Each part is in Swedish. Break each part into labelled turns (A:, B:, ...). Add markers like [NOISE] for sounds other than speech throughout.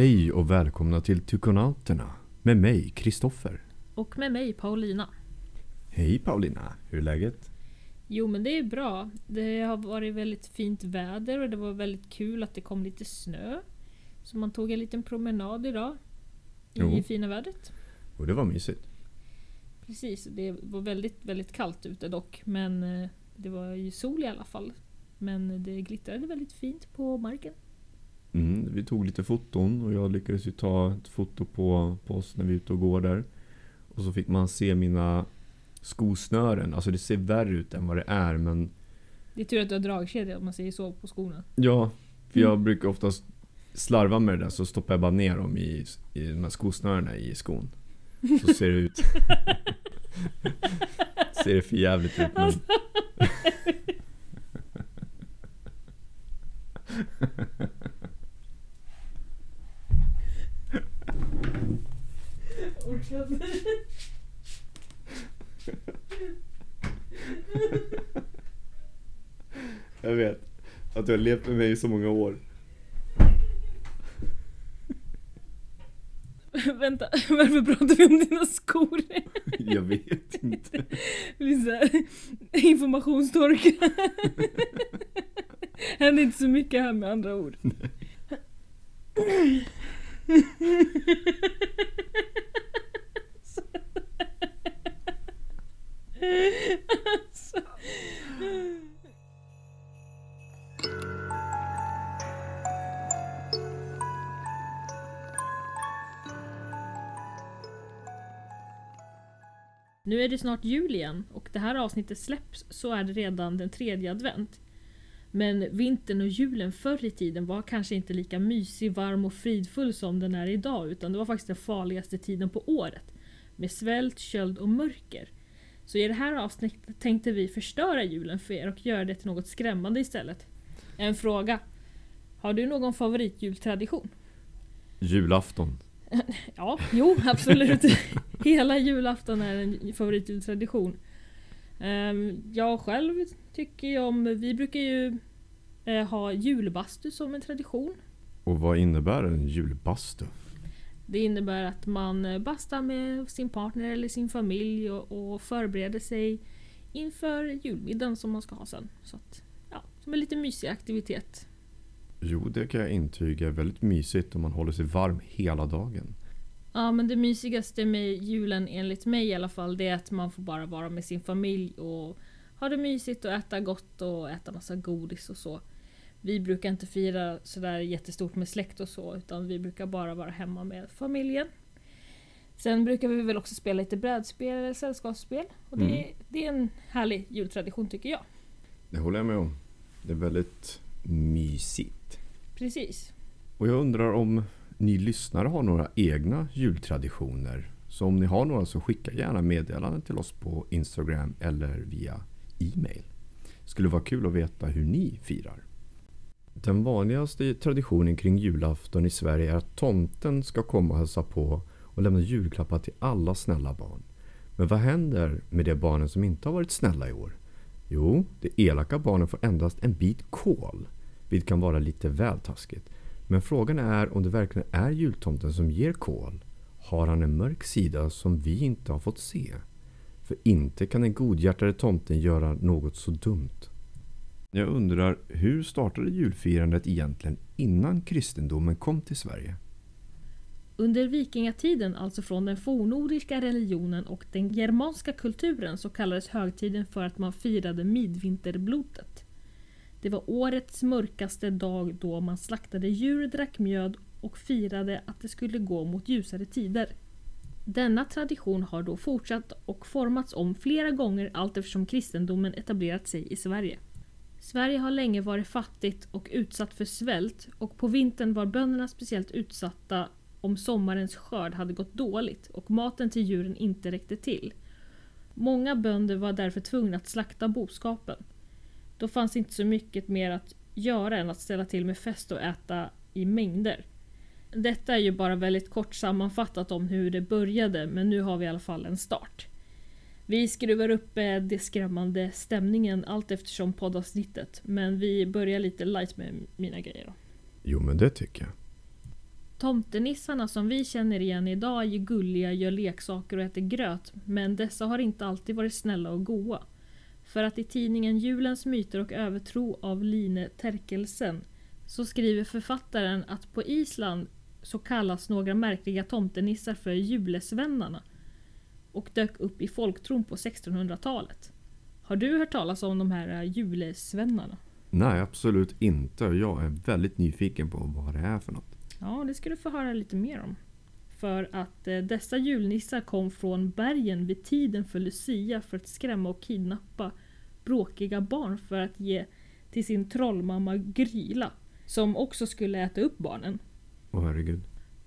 A: Hej och välkomna till Tykonauterna med mig, Kristoffer.
B: Och med mig Paulina.
A: Hej Paulina, hur är läget?
B: Jo men det är bra. Det har varit väldigt fint väder och det var väldigt kul att det kom lite snö. Så man tog en liten promenad idag. I
A: Jo.
B: fina vädret.
A: Och det var mysigt.
B: Precis, det var väldigt, väldigt kallt ute dock. Men eh, det var ju sol i alla fall. Men det glittrade väldigt fint på marken.
A: Mm, vi tog lite foton och jag lyckades ju ta ett foto på, på oss när vi är ute och går där. Och så fick man se mina skosnören. Alltså det ser värre ut än vad det är men
B: Det är tur att du har dragkedja om man säger så på skorna.
A: Ja, för jag
B: Mm.
A: brukar oftast slarva med det där så stoppar jag bara ner dem i, i de här skosnörena i skon. Så ser det ut. [LAUGHS] ser det för jävligt ut men... Jag Att du har levt med mig i så många år. [LAUGHS]
B: Vänta, varför pratar vi om dina skor? [LAUGHS]
A: Jag vet inte. [LAUGHS]
B: Det här, informationstorka. Händer inte så mycket här med andra ord. Alltså. Nu är det snart jul igen och det här avsnittet släpps så är det redan den tredje advent. Men vintern och julen förr i tiden var kanske inte lika mysig, varm och fridfull som den är idag utan det var faktiskt den farligaste tiden på året. Med svält, köld och mörker. Så i det här avsnittet tänkte vi förstöra julen för er och göra det till något skrämmande istället. En fråga. Har du någon favoritjultradition?
A: Julafton. [LAUGHS]
B: Ja, jo absolut. [LAUGHS] [LAUGHS] Hela julafton är en favoritjultradition. Ehm, Jag själv tycker ju om, vi brukar ju eh, ha julbastu som en tradition.
A: Och vad innebär en julbastu?
B: Det innebär att man eh, bastar med sin partner eller sin familj och, och förbereder sig inför julmiddagen som man ska ha sen. Så att, ja, som en lite mysig aktivitet.
A: Jo, det kan jag intyga väldigt mysigt om man håller sig varm hela dagen.
B: Ja men det mysigaste med julen enligt mig i alla fall det är att man får bara vara med sin familj och ha det mysigt och äta gott och äta massa godis och så. Vi brukar inte fira sådär jättestort med släkt och så utan vi brukar bara vara hemma med familjen. Sen brukar vi väl också spela lite brädspel eller sällskapsspel och det,
A: Mm.
B: det är en härlig jultradition tycker jag.
A: Det håller jag med om. Det är väldigt mysigt.
B: Precis.
A: Och jag undrar om ni lyssnare har några egna jultraditioner. Så om ni har några så skicka gärna meddelanden till oss på Instagram eller via e-mail. Skulle vara kul att veta hur ni firar. Den vanligaste traditionen kring julafton i Sverige är att tomten ska komma och hälsa på och lämna julklappar till alla snälla barn. Men vad händer med de barnen som inte har varit snälla i år? Jo, de elaka barnen får endast en bit kol, vilket kan vara lite väl taskigt. Men frågan är om det verkligen är jultomten som ger kol. Har han en mörk sida som vi inte har fått se? För inte kan den godhjärtade tomten göra något så dumt. Jag undrar, hur startade julfirandet egentligen innan kristendomen kom till Sverige?
B: Under vikingatiden, alltså från den fornnordiska religionen och den germanska kulturen, så kallades högtiden för att man firade midvinterblotet. Det var årets mörkaste dag då man slaktade djur, drack mjöd och firade att det skulle gå mot ljusare tider. Denna tradition har då fortsatt och formats om flera gånger allt eftersom kristendomen etablerat sig i Sverige. Sverige har länge varit fattigt och utsatt för svält och på vintern var bönderna speciellt utsatta om sommarens skörd hade gått dåligt och maten till djuren inte räckte till. Många bönder var därför tvungna att slakta boskapen. Då fanns inte så mycket mer att göra än att ställa till med fest och äta i mängder. Detta är ju bara väldigt kort sammanfattat om hur det började men nu har vi i alla fall en start. Vi skruvar upp eh, det skrämmande stämningen allt eftersom poddavsnittet men vi börjar lite light med mina grejer då.
A: Jo, men det tycker jag.
B: Tomtenissarna som vi känner igen idag är ju gulliga, gör leksaker och äter gröt, men dessa har inte alltid varit snälla och goa. För att i tidningen Julens myter och övertro av Line Terkelsen så skriver författaren att på Island så kallas några märkliga tomtenissar för julesvennarna och dök upp i folktron på 1600-talet. Har du hört talas om de här äh, julesvennarna?
A: Nej, absolut inte. Jag är väldigt nyfiken på vad det är för något.
B: Ja, det ska du få höra lite mer om. För att eh, dessa julnissar kom från bergen vid tiden för Lucia för att skrämma och kidnappa bråkiga barn för att ge till sin trollmamma Gryla. Som också skulle äta upp barnen.
A: Åh herregud.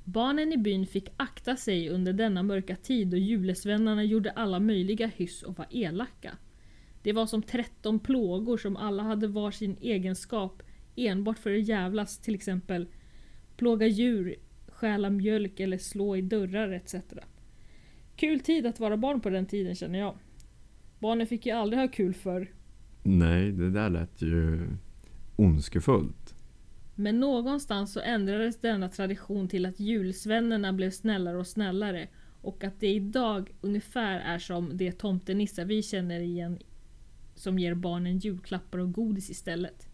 B: Barnen i byn fick akta sig under denna mörka tid och julesvennarna gjorde alla möjliga hyss och var elaka. Det var som 13 plågor som alla hade var sin egenskap enbart för att jävlas till exempel plåga djur, stjäla mjölk eller slå i dörrar etc. Kul tid att vara barn på den tiden känner jag. Barnen fick ju aldrig ha kul för.
A: Nej, det där lät ju ondskefullt.
B: Men någonstans så ändrades denna tradition till att julsvennarna blev snällare och snällare och att det idag ungefär är som det tomtenissar vi känner igen som ger barnen julklappar och godis istället.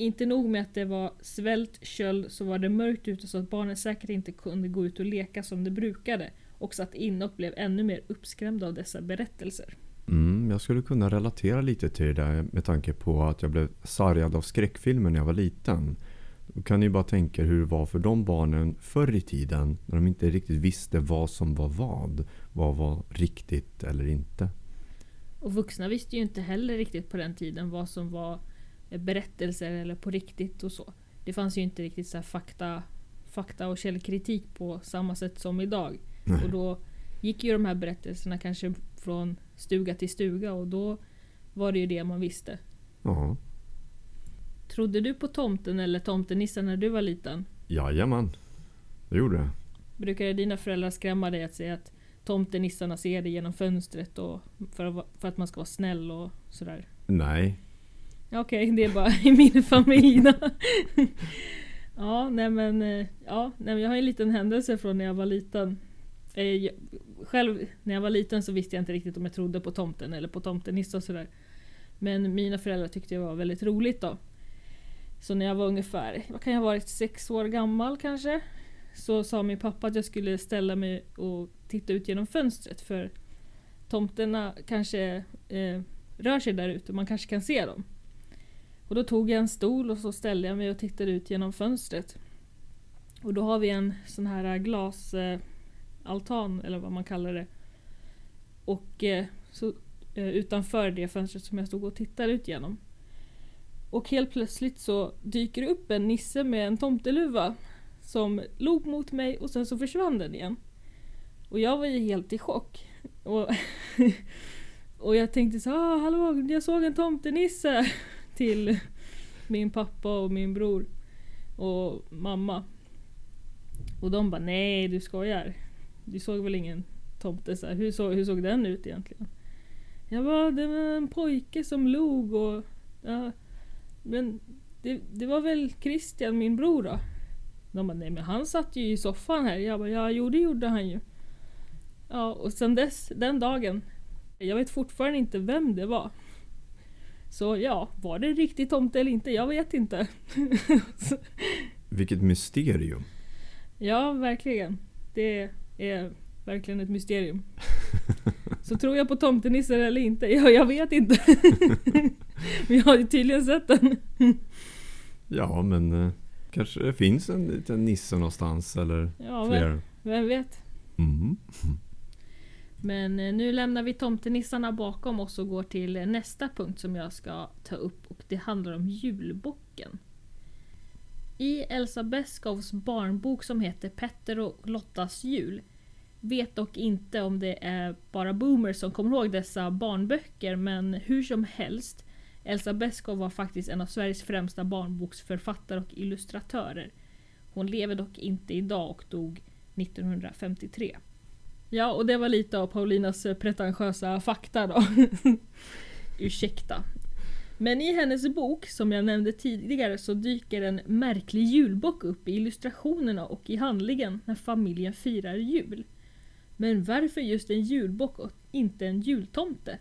B: Inte nog med att det var svält, köld, så var det mörkt ute så att barnen säkert inte kunde gå ut och leka som de brukade och satt inne och blev ännu mer uppskrämda av dessa berättelser.
A: Mm, jag skulle kunna relatera lite till det där med tanke på att jag blev sargad av skräckfilmer när jag var liten. Då kan ni bara tänka hur det var för de barnen förr i tiden när de inte riktigt visste vad som var vad. Vad var riktigt eller inte.
B: Och vuxna visste ju inte heller riktigt på den tiden vad som var berättelser eller på riktigt och så. Det fanns ju inte riktigt så fakta, fakta och källkritik på samma sätt som idag.
A: Nej.
B: Och då gick ju de här berättelserna kanske från stuga till stuga och då var det ju det man visste.
A: Ja,
B: Trodde du på tomten eller tomtenissen när du var liten?
A: jajamän. Det gjorde det.
B: Brukade dina föräldrar skrämma dig att säga att tomtenissarna ser dig genom fönstret och för, att, för att man ska vara snäll och sådär?
A: Nej,
B: Okej, det är bara [LAUGHS] i min familj då. [LAUGHS] ja, nej men, eh, ja, nej men jag har en liten händelse från när jag var liten. Eh, jag, själv när jag var liten så visste jag inte riktigt om jag trodde på tomten eller på tomtenissa och sådär. Men mina föräldrar tyckte det var väldigt roligt då. Så när jag var ungefär, vad kan jag ha varit, sex år gammal kanske? Så sa min pappa att jag skulle ställa mig och titta ut genom fönstret för tomterna kanske eh, rör sig där ute, man kanske kan se dem. Och då tog jag en stol och så ställde jag mig och tittade ut genom fönstret. Och då har vi en sån här eh, glasaltan, eh, altan, eller vad man kallar det. Och eh, så, eh, utanför det fönstret som jag stod och tittade ut genom. Och helt plötsligt så dyker det upp en nisse med en tomteluva. Som log mot mig och sen så försvann den igen. Och jag var ju helt i chock. Och, [LAUGHS] och jag tänkte så ah, hallå, jag såg en tomtenisse till min pappa och min bror och mamma. Och de bara nej du skojar. Du såg väl ingen tomte så här. Hur, så, hur såg den ut egentligen? Jag bara det var en pojke som log och ja, men det, det var väl Christian min bror då? De bara nej men han satt ju i soffan här. Jag bara ja jo det gjorde han ju. Ja och sen dess, den dagen. Jag vet fortfarande inte vem det var. Så ja, var det en riktig tomte eller inte? Jag vet inte.
A: vilket mysterium.
B: ja, verkligen. Det är verkligen ett mysterium. Så tror jag på tomtenissar eller inte? Ja, jag vet inte. Men jag har ju tydligen sett den.
A: Ja, men eh, kanske det finns en liten nisse någonstans eller
B: Ja, vem,
A: fler.
B: vem vet?
A: Mm.
B: Men eh, nu lämnar vi tomtenissarna bakom oss och går till eh, nästa punkt som jag ska ta upp och det handlar om julbocken. I Elsa Beskows barnbok som heter Petter och Lottas jul vet dock inte om det är bara boomers som kommer ihåg dessa barnböcker men hur som helst Elsa Beskow var faktiskt en av Sveriges främsta barnboksförfattare och illustratörer. Hon lever dock inte idag och dog 1953. Ja, och det var lite av Paulinas eh, pretentiösa fakta då. [LAUGHS] Ursäkta. Men i hennes bok, som jag nämnde tidigare, så dyker en märklig julbock upp i illustrationerna och i handlingen när familjen firar jul. Men varför just en julbock och inte en jultomte?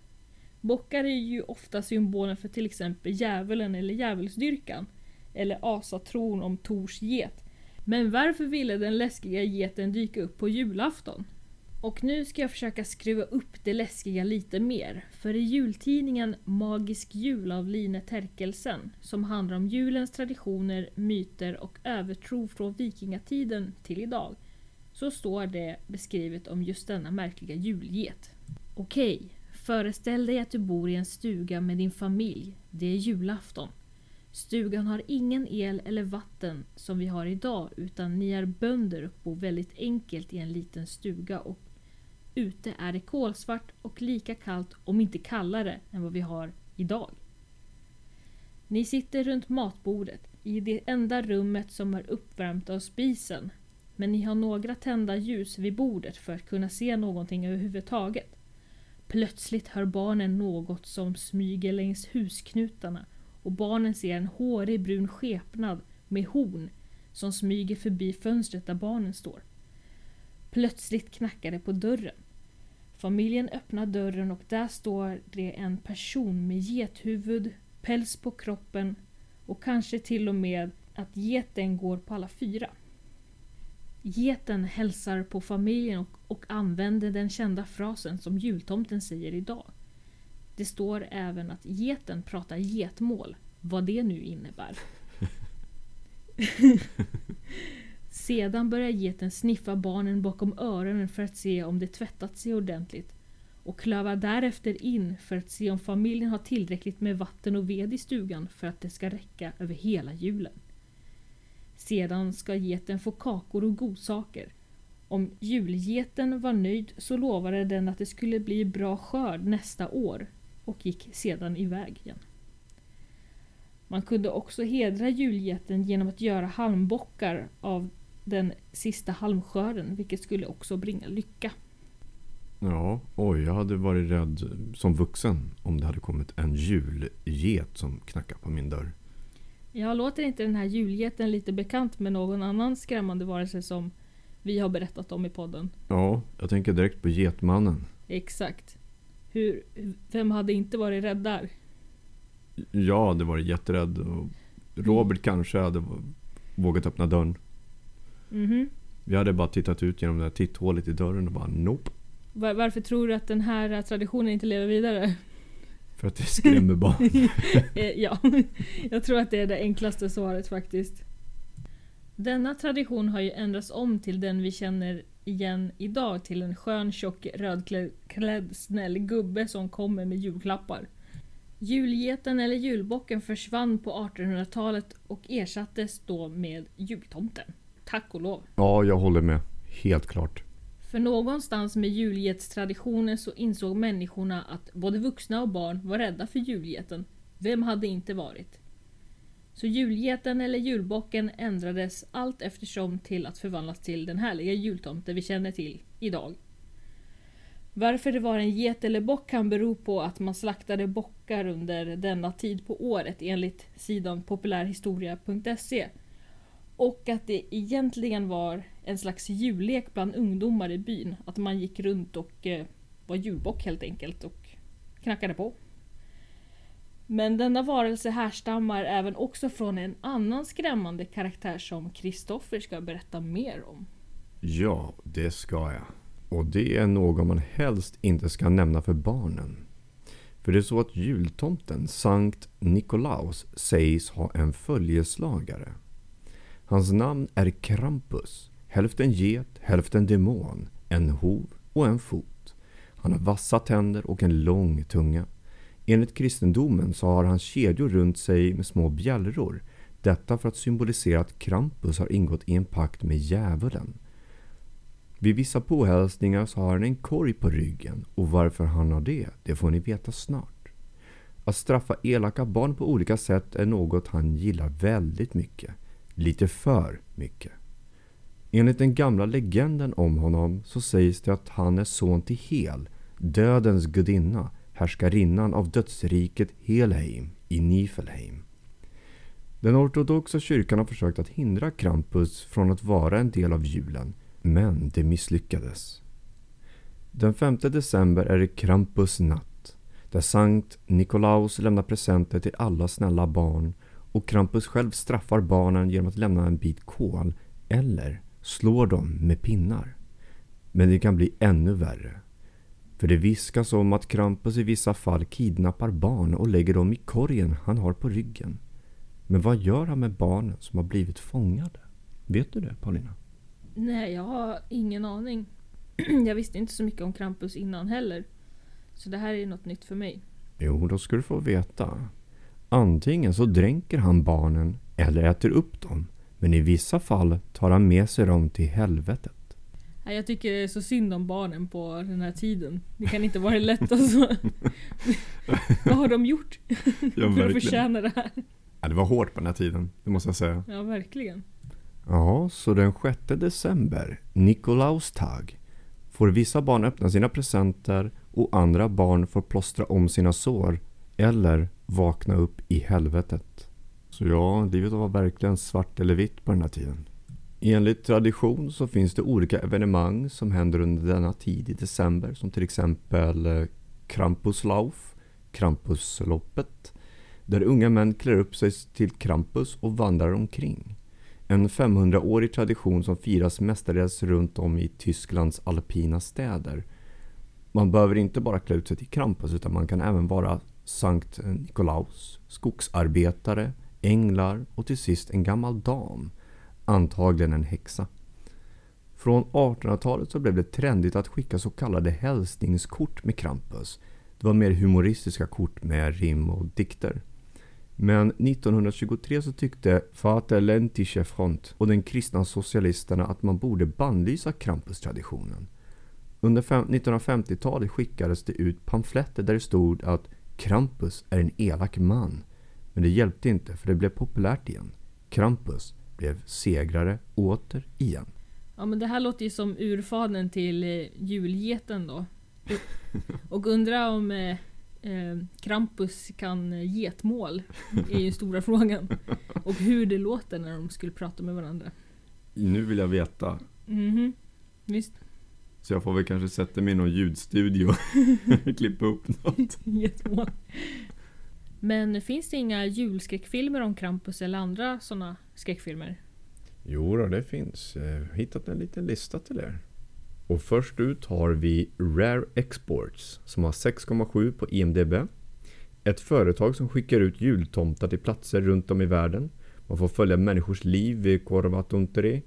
B: Bockar är ju ofta symbolen för till exempel djävulen eller djävulsdyrkan. Eller asatron om Tors get. Men varför ville den läskiga geten dyka upp på julafton? Och nu ska jag försöka skruva upp det läskiga lite mer. För i jultidningen Magisk jul av Line Terkelsen, som handlar om julens traditioner, myter och övertro från vikingatiden till idag, så står det beskrivet om just denna märkliga julget. Okej, föreställ dig att du bor i en stuga med din familj. Det är julafton. Stugan har ingen el eller vatten som vi har idag utan ni är bönder och bor väldigt enkelt i en liten stuga och ute är det kolsvart och lika kallt, om inte kallare, än vad vi har idag. Ni sitter runt matbordet i det enda rummet som är uppvärmt av spisen men ni har några tända ljus vid bordet för att kunna se någonting överhuvudtaget. Plötsligt hör barnen något som smyger längs husknutarna och barnen ser en hårig brun skepnad med horn som smyger förbi fönstret där barnen står. Plötsligt knackar det på dörren. Familjen öppnar dörren och där står det en person med gethuvud, päls på kroppen och kanske till och med att geten går på alla fyra. Geten hälsar på familjen och, och använder den kända frasen som jultomten säger idag. Det står även att geten pratar getmål, vad det nu innebär. [LAUGHS] [LAUGHS] Sedan börjar geten sniffa barnen bakom öronen för att se om de tvättat sig ordentligt och klövar därefter in för att se om familjen har tillräckligt med vatten och ved i stugan för att det ska räcka över hela julen. Sedan ska geten få kakor och godsaker. Om julgeten var nöjd så lovade den att det skulle bli bra skörd nästa år och gick sedan iväg igen. Man kunde också hedra julgeten genom att göra halmbockar av den sista halmskörden, vilket skulle också bringa lycka.
A: Ja, oj, jag hade varit rädd som vuxen om det hade kommit en julget som knackar på min dörr.
B: Jag låter inte den här julgeten lite bekant med någon annan skrämmande varelse som vi har berättat om i podden?
A: Ja, jag tänker direkt på Getmannen.
B: Exakt. Hur, vem hade inte varit rädd där?
A: Jag hade varit jätterädd och Robert kanske hade vågat öppna dörren.
B: Mhm.
A: Vi hade bara tittat ut genom det här titthålet i dörren och bara nope.
B: Var, varför tror du att den här traditionen inte lever vidare?
A: För att det skrämmer barn. [LAUGHS]
B: Eh, ja, jag tror att det är det enklaste svaret faktiskt. Denna tradition har ju ändrats om till den vi känner igen idag till en skön tjock rödklädd snäll gubbe som kommer med julklappar. Julgeten eller julbocken försvann på 1800-talet och ersattes då med jultomten. Tack och lov.
A: Ja, jag håller med. Helt klart.
B: För någonstans med julgetstraditionen så insåg människorna att både vuxna och barn var rädda för julgeten. Vem hade inte varit? Så julgeten eller julbocken ändrades allt eftersom till att förvandlas till den härliga jultomte vi känner till idag. Varför det var en get eller bock kan bero på att man slaktade bockar under denna tid på året enligt sidan populärhistoria.se och att det egentligen var en slags jullek bland ungdomar i byn. Att man gick runt och eh, var julbock helt enkelt och knackade på. Men denna varelse härstammar även också från en annan skrämmande karaktär som Kristoffer ska berätta mer om.
A: Ja, det ska jag. Och det är någon man helst inte ska nämna för barnen. För det är så att jultomten, Sankt Nikolaus, sägs ha en följeslagare. Hans namn är Krampus. Hälften get, hälften demon. En hov och en fot. Han har vassa tänder och en lång tunga. Enligt kristendomen så har han kedjor runt sig med små bjällror. Detta för att symbolisera att Krampus har ingått i en pakt med djävulen. Vid vissa påhälsningar så har han en korg på ryggen och varför han har det, det får ni veta snart. Att straffa elaka barn på olika sätt är något han gillar väldigt mycket. Lite för mycket. Enligt den gamla legenden om honom så sägs det att han är son till Hel, dödens gudinna, härskarinnan av dödsriket Helheim i Nifelheim. Den ortodoxa kyrkan har försökt att hindra Krampus från att vara en del av julen, men det misslyckades. Den 5 december är det Krampus natt, där Sankt Nikolaus lämnar presenter till alla snälla barn och Krampus själv straffar barnen genom att lämna en bit kol eller slår dem med pinnar. Men det kan bli ännu värre. För det viskas om att Krampus i vissa fall kidnappar barn och lägger dem i korgen han har på ryggen. Men vad gör han med barnen som har blivit fångade? Vet du det Paulina?
B: Nej, jag har ingen aning. [CLEARS THROAT] jag visste inte så mycket om Krampus innan heller. Så det här är något nytt för mig.
A: Jo, då ska du få veta. Antingen så dränker han barnen eller äter upp dem. Men i vissa fall tar han med sig dem till helvetet.
B: Jag tycker det är så synd om barnen på den här tiden. Det kan inte vara lätt alltså. [LAUGHS] Vad har de gjort
A: Ja,
B: för att förtjäna det här?
A: Ja, det var hårt på den här tiden, det måste jag säga.
B: Ja, verkligen.
A: Ja, så den 6 december, Nikolaustag, får vissa barn öppna sina presenter och andra barn får plåstra om sina sår eller vakna upp i helvetet. Så ja, livet var verkligen svart eller vitt på den här tiden. Enligt tradition så finns det olika evenemang som händer under denna tid i december som till exempel eh, Krampuslauf, Krampusloppet, där unga män klär upp sig till Krampus och vandrar omkring. En 500-årig tradition som firas mestadels runt om i Tysklands alpina städer. Man behöver inte bara klä ut sig till Krampus utan man kan även vara Sankt Nikolaus, skogsarbetare, änglar och till sist en gammal dam, antagligen en häxa. Från 1800-talet så blev det trendigt att skicka så kallade hälsningskort med Krampus. Det var mer humoristiska kort med rim och dikter. Men 1923 så tyckte Vater Ländliche Front och den kristna socialisterna att man borde bannlysa Krampus-traditionen. Under 1950-talet skickades det ut pamfletter där det stod att Krampus är en elak man. Men det hjälpte inte för det blev populärt igen. Krampus blev segrare åter igen.
B: Ja men det här låter ju som urfadern till eh, julgeten då. [LAUGHS] Och undra om eh, eh, Krampus kan eh, getmål är ju stora frågan. Och hur det låter när de skulle prata med varandra.
A: Nu vill jag veta.
B: Mhm. Visst.
A: Så jag får väl kanske sätta mig i någon ljudstudio [LAUGHS] och klippa upp något.
B: Men finns det inga julskräckfilmer om Krampus eller andra sådana skräckfilmer?
A: Jo då, det finns. Jag har hittat en liten lista till er. Och först ut har vi Rare Exports som har 6,7 på IMDB. Ett företag som skickar ut jultomtar till platser runt om i världen. Man får följa människors liv vid Korvatunteri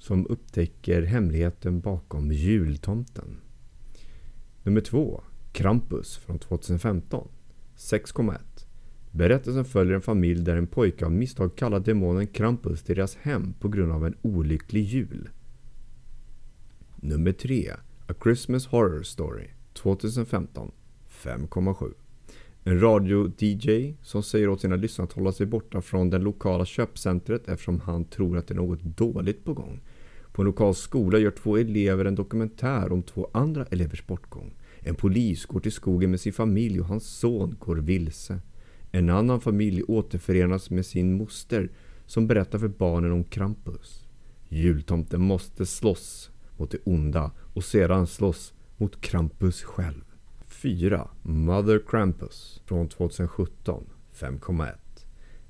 A: som upptäcker hemligheten bakom jultomten. Nummer 2. Krampus från 2015. 6,1. Berättelsen följer en familj där en pojke av misstag kallar demonen Krampus till deras hem på grund av en olycklig jul. Nummer 3. A Christmas Horror Story 2015 5,7 En radio-DJ som säger åt sina lyssnare att hålla sig borta från det lokala köpcentret eftersom han tror att det är något dåligt på gång. På en lokal skola gör två elever en dokumentär om två andra elevers bortgång. En polis går till skogen med sin familj och hans son går vilse. En annan familj återförenas med sin moster som berättar för barnen om Krampus. Jultomten måste slåss mot det onda och sedan slåss mot Krampus själv. 4. Mother Krampus från 2017 5,1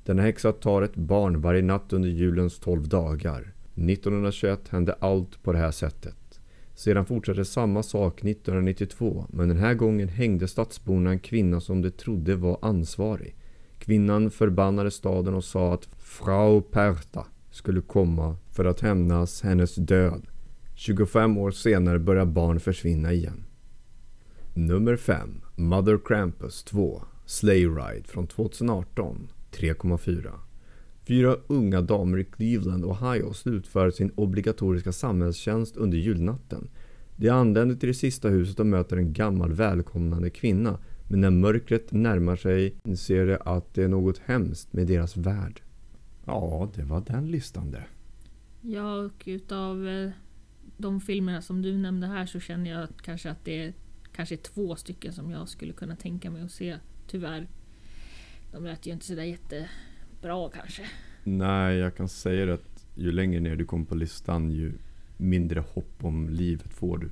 A: Denna häxa tar ett barn varje natt under julens 12 dagar. 1921 hände allt på det här sättet. Sedan fortsatte samma sak 1992 men den här gången hängde stadsborna en kvinna som de trodde var ansvarig. Kvinnan förbannade staden och sa att Frau Perta skulle komma för att hämnas hennes död. 25 år senare börjar barn försvinna igen. Nummer 5. Mother Krampus 2. Sleigh Ride från 2018 3,4 Fyra unga damer i Cleveland, Ohio slutför sin obligatoriska samhällstjänst under julnatten. De anländer till det sista huset och möter en gammal välkomnande kvinna. Men när mörkret närmar sig inser de att det är något hemskt med deras värld. Ja, det var den listan det.
B: Ja, och utav eh, de filmerna som du nämnde här så känner jag kanske att det är kanske två stycken som jag skulle kunna tänka mig att se, tyvärr. De lät ju inte sådär jättebra kanske.
A: Nej, jag kan säga det att ju längre ner du kommer på listan ju mindre hopp om livet får du.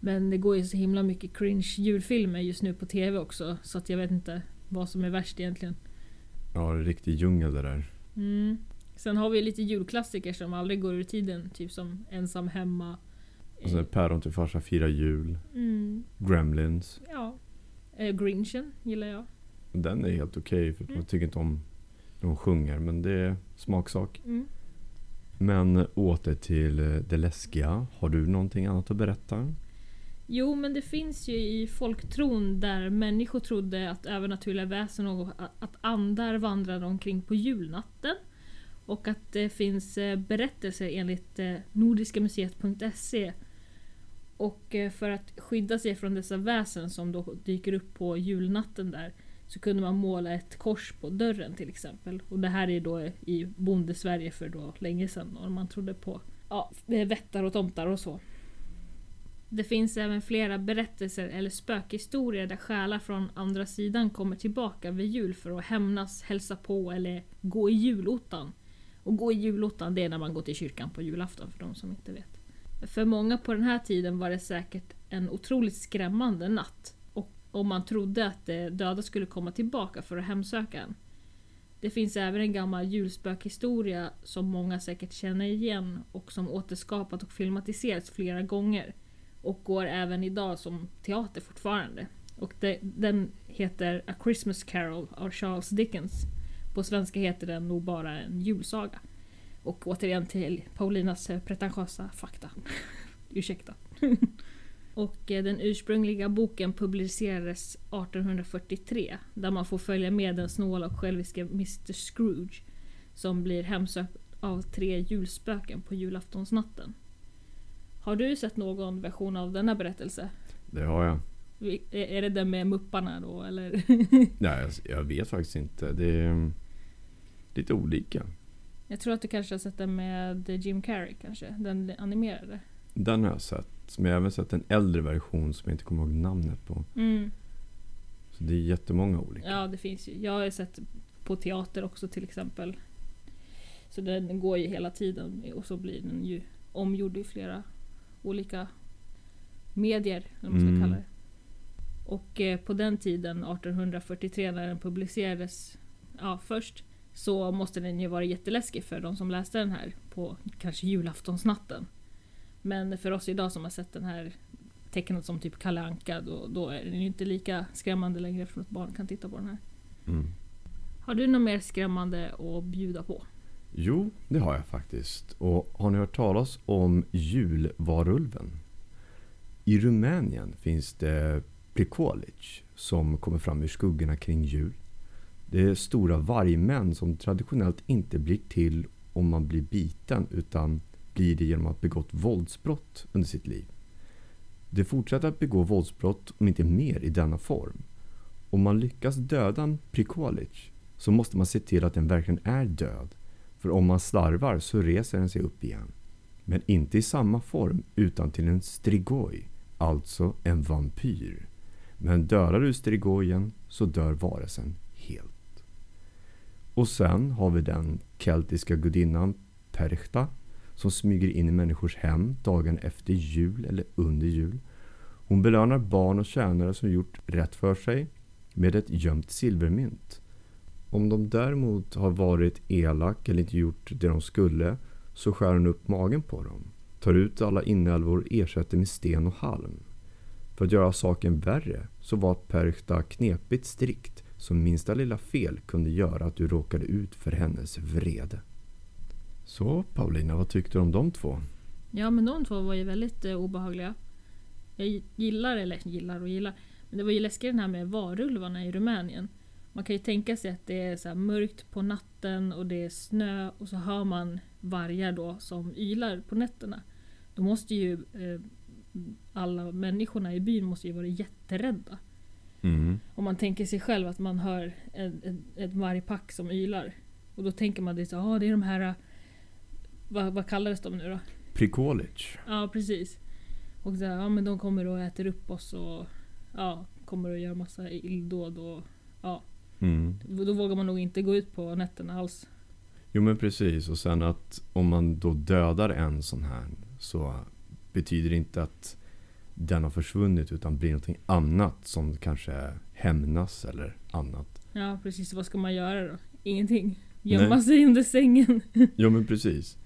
B: Men det går ju så himla mycket cringe julfilmer just nu på TV också. Så att jag vet inte vad som är värst egentligen.
A: Ja, det är riktig djungel det där.
B: Mm. Sen har vi lite julklassiker som aldrig går ur tiden. Typ som Ensam hemma.
A: Och sen Päron till farsa firar jul.
B: Mm.
A: Gremlins.
B: Ja. Eh, Grinchen gillar jag.
A: Den är helt okej för att
B: Mm.
A: man tycker inte om hon sjunger. Men det är smaksak.
B: Mm.
A: Men åter till eh, det läskiga. Har du någonting annat att berätta?
B: Jo, men det finns ju i folktron där människor trodde att övernaturliga väsen och att andar vandrade omkring på julnatten. Och att det finns eh, berättelser enligt eh, nordiskamuseet.se. Och för att skydda sig från dessa väsen som då dyker upp på julnatten där så kunde man måla ett kors på dörren till exempel. Och det här är då i bondesverige för då länge sedan och man trodde på ja, vättar och tomtar och så. Det finns även flera berättelser eller spökhistorier där själar från andra sidan kommer tillbaka vid jul för att hämnas, hälsa på eller gå i julottan. Och gå i julottan det är när man går till kyrkan på julafton för de som inte vet. För många på den här tiden var det säkert en otroligt skrämmande natt. Om man trodde att de döda skulle komma tillbaka för att hemsöka en. Det finns även en gammal julspökhistoria som många säkert känner igen och som återskapat och filmatiserats flera gånger. Och går även idag som teater fortfarande. Och det, den heter A Christmas Carol av Charles Dickens. På svenska heter den nog bara en julsaga. Och återigen till Paulinas eh, pretentiösa fakta. [LAUGHS] Ursäkta. [LAUGHS] och eh, den ursprungliga boken publicerades 1843. Där man får följa med den snåla och själviske Mr Scrooge. Som blir hemsökt av tre julspöken på julaftonsnatten. Har du sett någon version av denna berättelse?
A: Det har jag.
B: Är det den med mupparna då eller? [LAUGHS] [LAUGHS]
A: Nej, jag, jag vet faktiskt inte. Det är mm, lite olika.
B: Jag tror att du kanske har sett den med Jim Carrey kanske? Den animerade?
A: Den har jag sett. Men jag har även sett en äldre version som jag inte kommer ihåg namnet på.
B: Mm.
A: Så det är jättemånga olika.
B: Ja, det finns ju. Jag har sett på teater också till exempel. Så den går ju hela tiden och så blir den ju omgjord i flera olika medier, eller man ska
A: Mm.
B: kalla det. Och eh, på den tiden, 1843, när den publicerades ja, först, så måste den ju vara jätteläskig för de som läste den här på kanske julaftonsnatten. Men för oss idag som har sett den här tecknad som typ Kalle Anka, då, då är den ju inte lika skrämmande längre för att barn kan titta på den här.
A: Mm.
B: Har du något mer skrämmande att bjuda på?
A: Jo, det har jag faktiskt. Och har ni hört talas om julvarulven? I Rumänien finns det Prikolic som kommer fram ur skuggorna kring jul. Det är stora vargmän som traditionellt inte blir till om man blir biten utan blir det genom att begått våldsbrott under sitt liv. De fortsätter att begå våldsbrott om inte mer i denna form. Om man lyckas döda en Prikolic så måste man se till att den verkligen är död för om man slarvar så reser den sig upp igen. Men inte i samma form utan till en strigoi, alltså en vampyr. Men dödar du strigojen så dör varelsen helt. Och sen har vi den keltiska gudinnan Perchta som smyger in i människors hem dagen efter jul eller under jul. Hon belönar barn och tjänare som gjort rätt för sig med ett gömt silvermynt. Om de däremot har varit elak eller inte gjort det de skulle så skär hon upp magen på dem. Tar ut alla inälvor och ersätter med sten och halm. För att göra saken värre så var Perchta knepigt strikt så minsta lilla fel kunde göra att du råkade ut för hennes vrede. Så Paulina, vad tyckte du om de två?
B: Ja, men de två var ju väldigt eh, obehagliga. Jag gillar, eller gillar och gillar, men det var ju läskigt den här med varulvarna i Rumänien. Man kan ju tänka sig att det är så mörkt på natten och det är snö och så hör man vargar då som ylar på nätterna. Då måste ju eh, alla människorna i byn måste ju vara jätterädda.
A: Mm.
B: Om man tänker sig själv att man hör en, en, ett vargpack som ylar. Och då tänker man det så ah, det är de här... Vad, vad kallades de nu då?
A: Prikolic.
B: Ja, precis. Och så här, ja men de kommer och äter upp oss och ja, kommer och gör massa illdåd och ja.
A: Mm.
B: Då vågar man nog inte gå ut på nätterna alls.
A: Jo men precis och sen att om man då dödar en sån här så betyder det inte att den har försvunnit utan blir någonting annat som kanske hämnas eller annat.
B: Ja precis, vad ska man göra då? Ingenting. Gömma
A: Nej.
B: sig under sängen.
A: Jo men precis.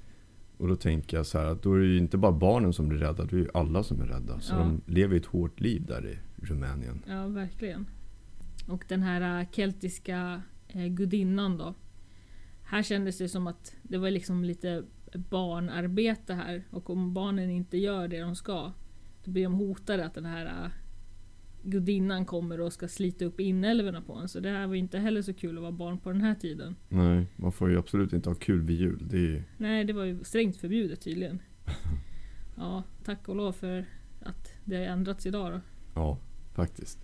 A: Och då tänker jag så här att då är det ju inte bara barnen som blir rädda, då är ju alla som är rädda. Så
B: Ja.
A: de lever ett hårt liv där i Rumänien.
B: Ja, verkligen. Och den här äh, keltiska eh, gudinnan då. Här kändes det som att det var liksom lite barnarbete här. Och om barnen inte gör det de ska, då blir de hotade att den här äh, gudinnan kommer och ska slita upp inälvorna på en. Så det här var inte heller så kul att vara barn på den här tiden.
A: Nej, man får ju absolut inte ha kul vid jul. Det är.
B: Nej, det var ju strängt förbjudet tydligen. [LAUGHS] Ja, tack och lov för att det har ändrats idag då.
A: Ja, faktiskt.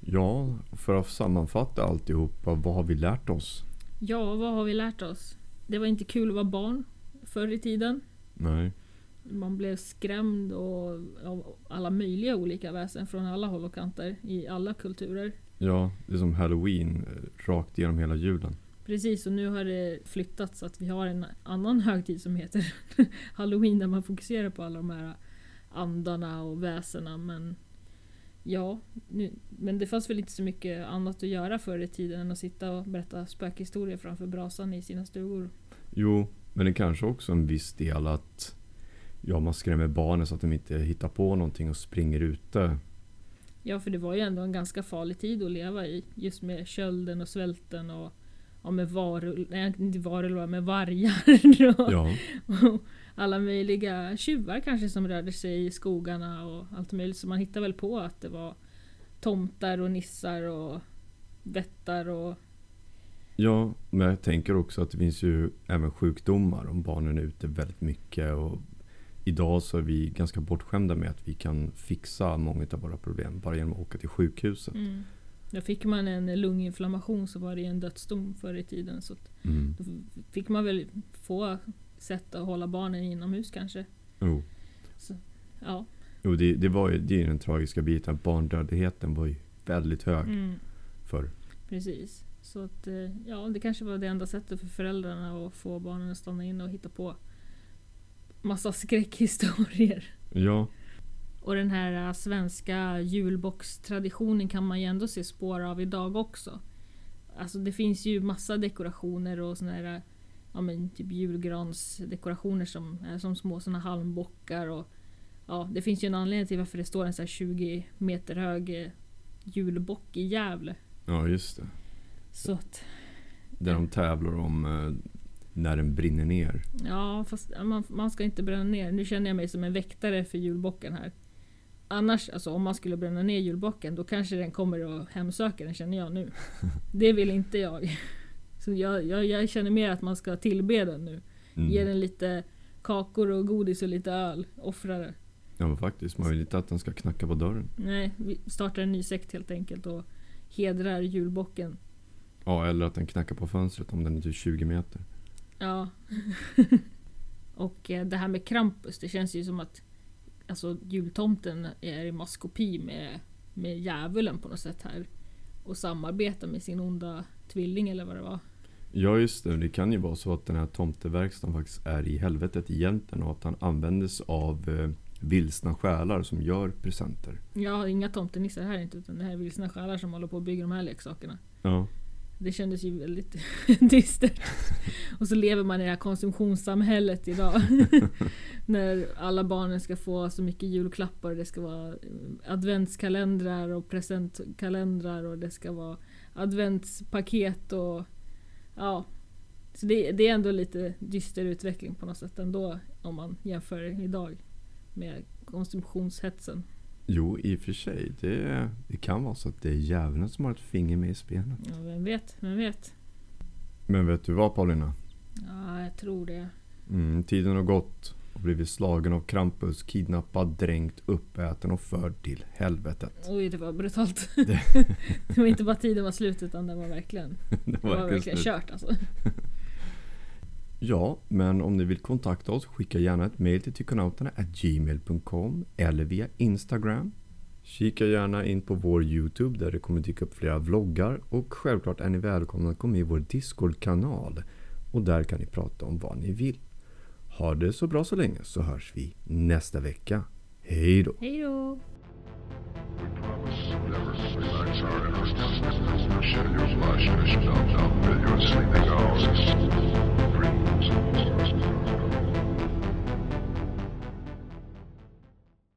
A: Ja, för att sammanfatta alltihopa, vad har vi lärt oss?
B: Ja, vad har vi lärt oss? Det var inte kul att vara barn förr i tiden.
A: Nej.
B: Man blev skrämd och, av alla möjliga olika väsen från alla håll och kanter i alla kulturer.
A: Ja, det är som halloween eh, rakt igenom hela julen.
B: Precis, och nu har det flyttat så att vi har en annan högtid som heter [LAUGHS] Halloween där man fokuserar på alla de här andarna och väsena. Men ja, nu, men det fanns väl inte så mycket annat att göra förr i tiden än att sitta och berätta spökhistorier framför brasan i sina stugor.
A: Jo, men det kanske också en viss del att ja, man skrämmer barnen så att de inte hittar på någonting och springer ute.
B: Ja, för det var ju ändå en ganska farlig tid att leva i. Just med kölden och svälten och ja, med varul... Nej, inte varulvar, med vargar och,
A: Ja,
B: och [LAUGHS] alla möjliga tjuvar kanske som rörde sig i skogarna och allt möjligt. Så man hittar väl på att det var tomtar och nissar och vättar och...
A: ja, men jag tänker också att det finns ju även sjukdomar om barnen är ute väldigt mycket. Och idag så är vi ganska bortskämda med att vi kan fixa många av våra problem bara genom att åka till sjukhuset.
B: Mm. Då fick man en lunginflammation så var det en dödsdom förr i tiden. Så
A: Mm.
B: då fick man väl få sätt att hålla barnen inomhus kanske.
A: Jo.
B: Ja.
A: Jo, det, det var ju det är den tragiska biten. Barndödligheten var ju väldigt hög
B: Mm.
A: förr.
B: Precis. Så att, eh, ja, det kanske var det enda sättet för föräldrarna att få barnen att stanna in och hitta på massa skräckhistorier.
A: Ja,
B: Och den här eh, svenska julboxtraditionen kan man ju ändå se spår av idag också. Alltså det finns ju massa dekorationer och såna här ja, men typ julgransdekorationer som är som små såna halmbockar och ja, det finns ju en anledning till varför det står en så här 20 meter hög eh, julbock i Gävle.
A: ja just det.
B: Så att
A: Där de tävlar om när den brinner ner.
B: Ja, fast man, man ska inte bränna ner. Nu känner jag mig som en väktare för julbocken här. Annars, alltså om man skulle bränna ner julbocken, då kanske den kommer och hemsöker den känner jag nu. [LAUGHS] Det vill inte jag. Så jag, jag, jag känner mer att man ska tillbe den nu.
A: Mm.
B: Ge den lite kakor och godis och lite öl. Offra det.
A: Ja men faktiskt, man vill inte att den ska knacka på dörren.
B: Nej, vi startar en ny sekt helt enkelt och hedrar julbocken.
A: Ja, eller att den knackar på fönstret om den är typ 20 meter.
B: Ja. [LAUGHS] och eh, det här med Krampus, det känns ju som att alltså, jultomten är i maskopi med, med djävulen på något sätt här. Och samarbetar med sin onda tvilling eller vad det var.
A: Ja just det, det kan ju vara så att den här tomteverkstan faktiskt är i helvetet egentligen och att han användes av eh, vilsna själar som gör presenter.
B: Har inga tomtenissar här inte utan det här är vilsna själar som håller på att bygga de här leksakerna.
A: Ja,
B: Det kändes ju väldigt [LAUGHS] dystert. Och så lever man i det här konsumtionssamhället idag. [LAUGHS] När alla barnen ska få så mycket julklappar. Det ska vara adventskalendrar och presentkalendrar och det ska vara adventspaket och ja. Så det, det är ändå lite dyster utveckling på något sätt ändå om man jämför idag med konsumtionshetsen.
A: Jo i och för sig. Det, det kan vara så att det är djävulen som har ett finger med i spelet.
B: Ja, vem vet, vem vet.
A: Men vet du vad Paulina?
B: Ja, jag tror det.
A: Mm, tiden har gått och blivit slagen av Krampus, kidnappad, dränkt, uppäten och förd till helvetet.
B: Oj, det var brutalt.
A: Det- [LAUGHS]
B: Det, var inte bara tiden var slut utan det var verkligen,
A: Det
B: det var verkligen kört alltså.
A: Ja, men om ni vill kontakta oss, skicka gärna ett mail till tykonauterna gmail.com eller via Instagram. Kika gärna in på vår Youtube där det kommer dyka upp flera vloggar och självklart är ni välkomna att gå med i vår Discord-kanal och där kan ni prata om vad ni vill. Ha det så bra så länge så hörs vi nästa vecka. Hej då!
B: Hej då!
C: We promise never to relax our efforts. Schedule slash mission up, up, よし。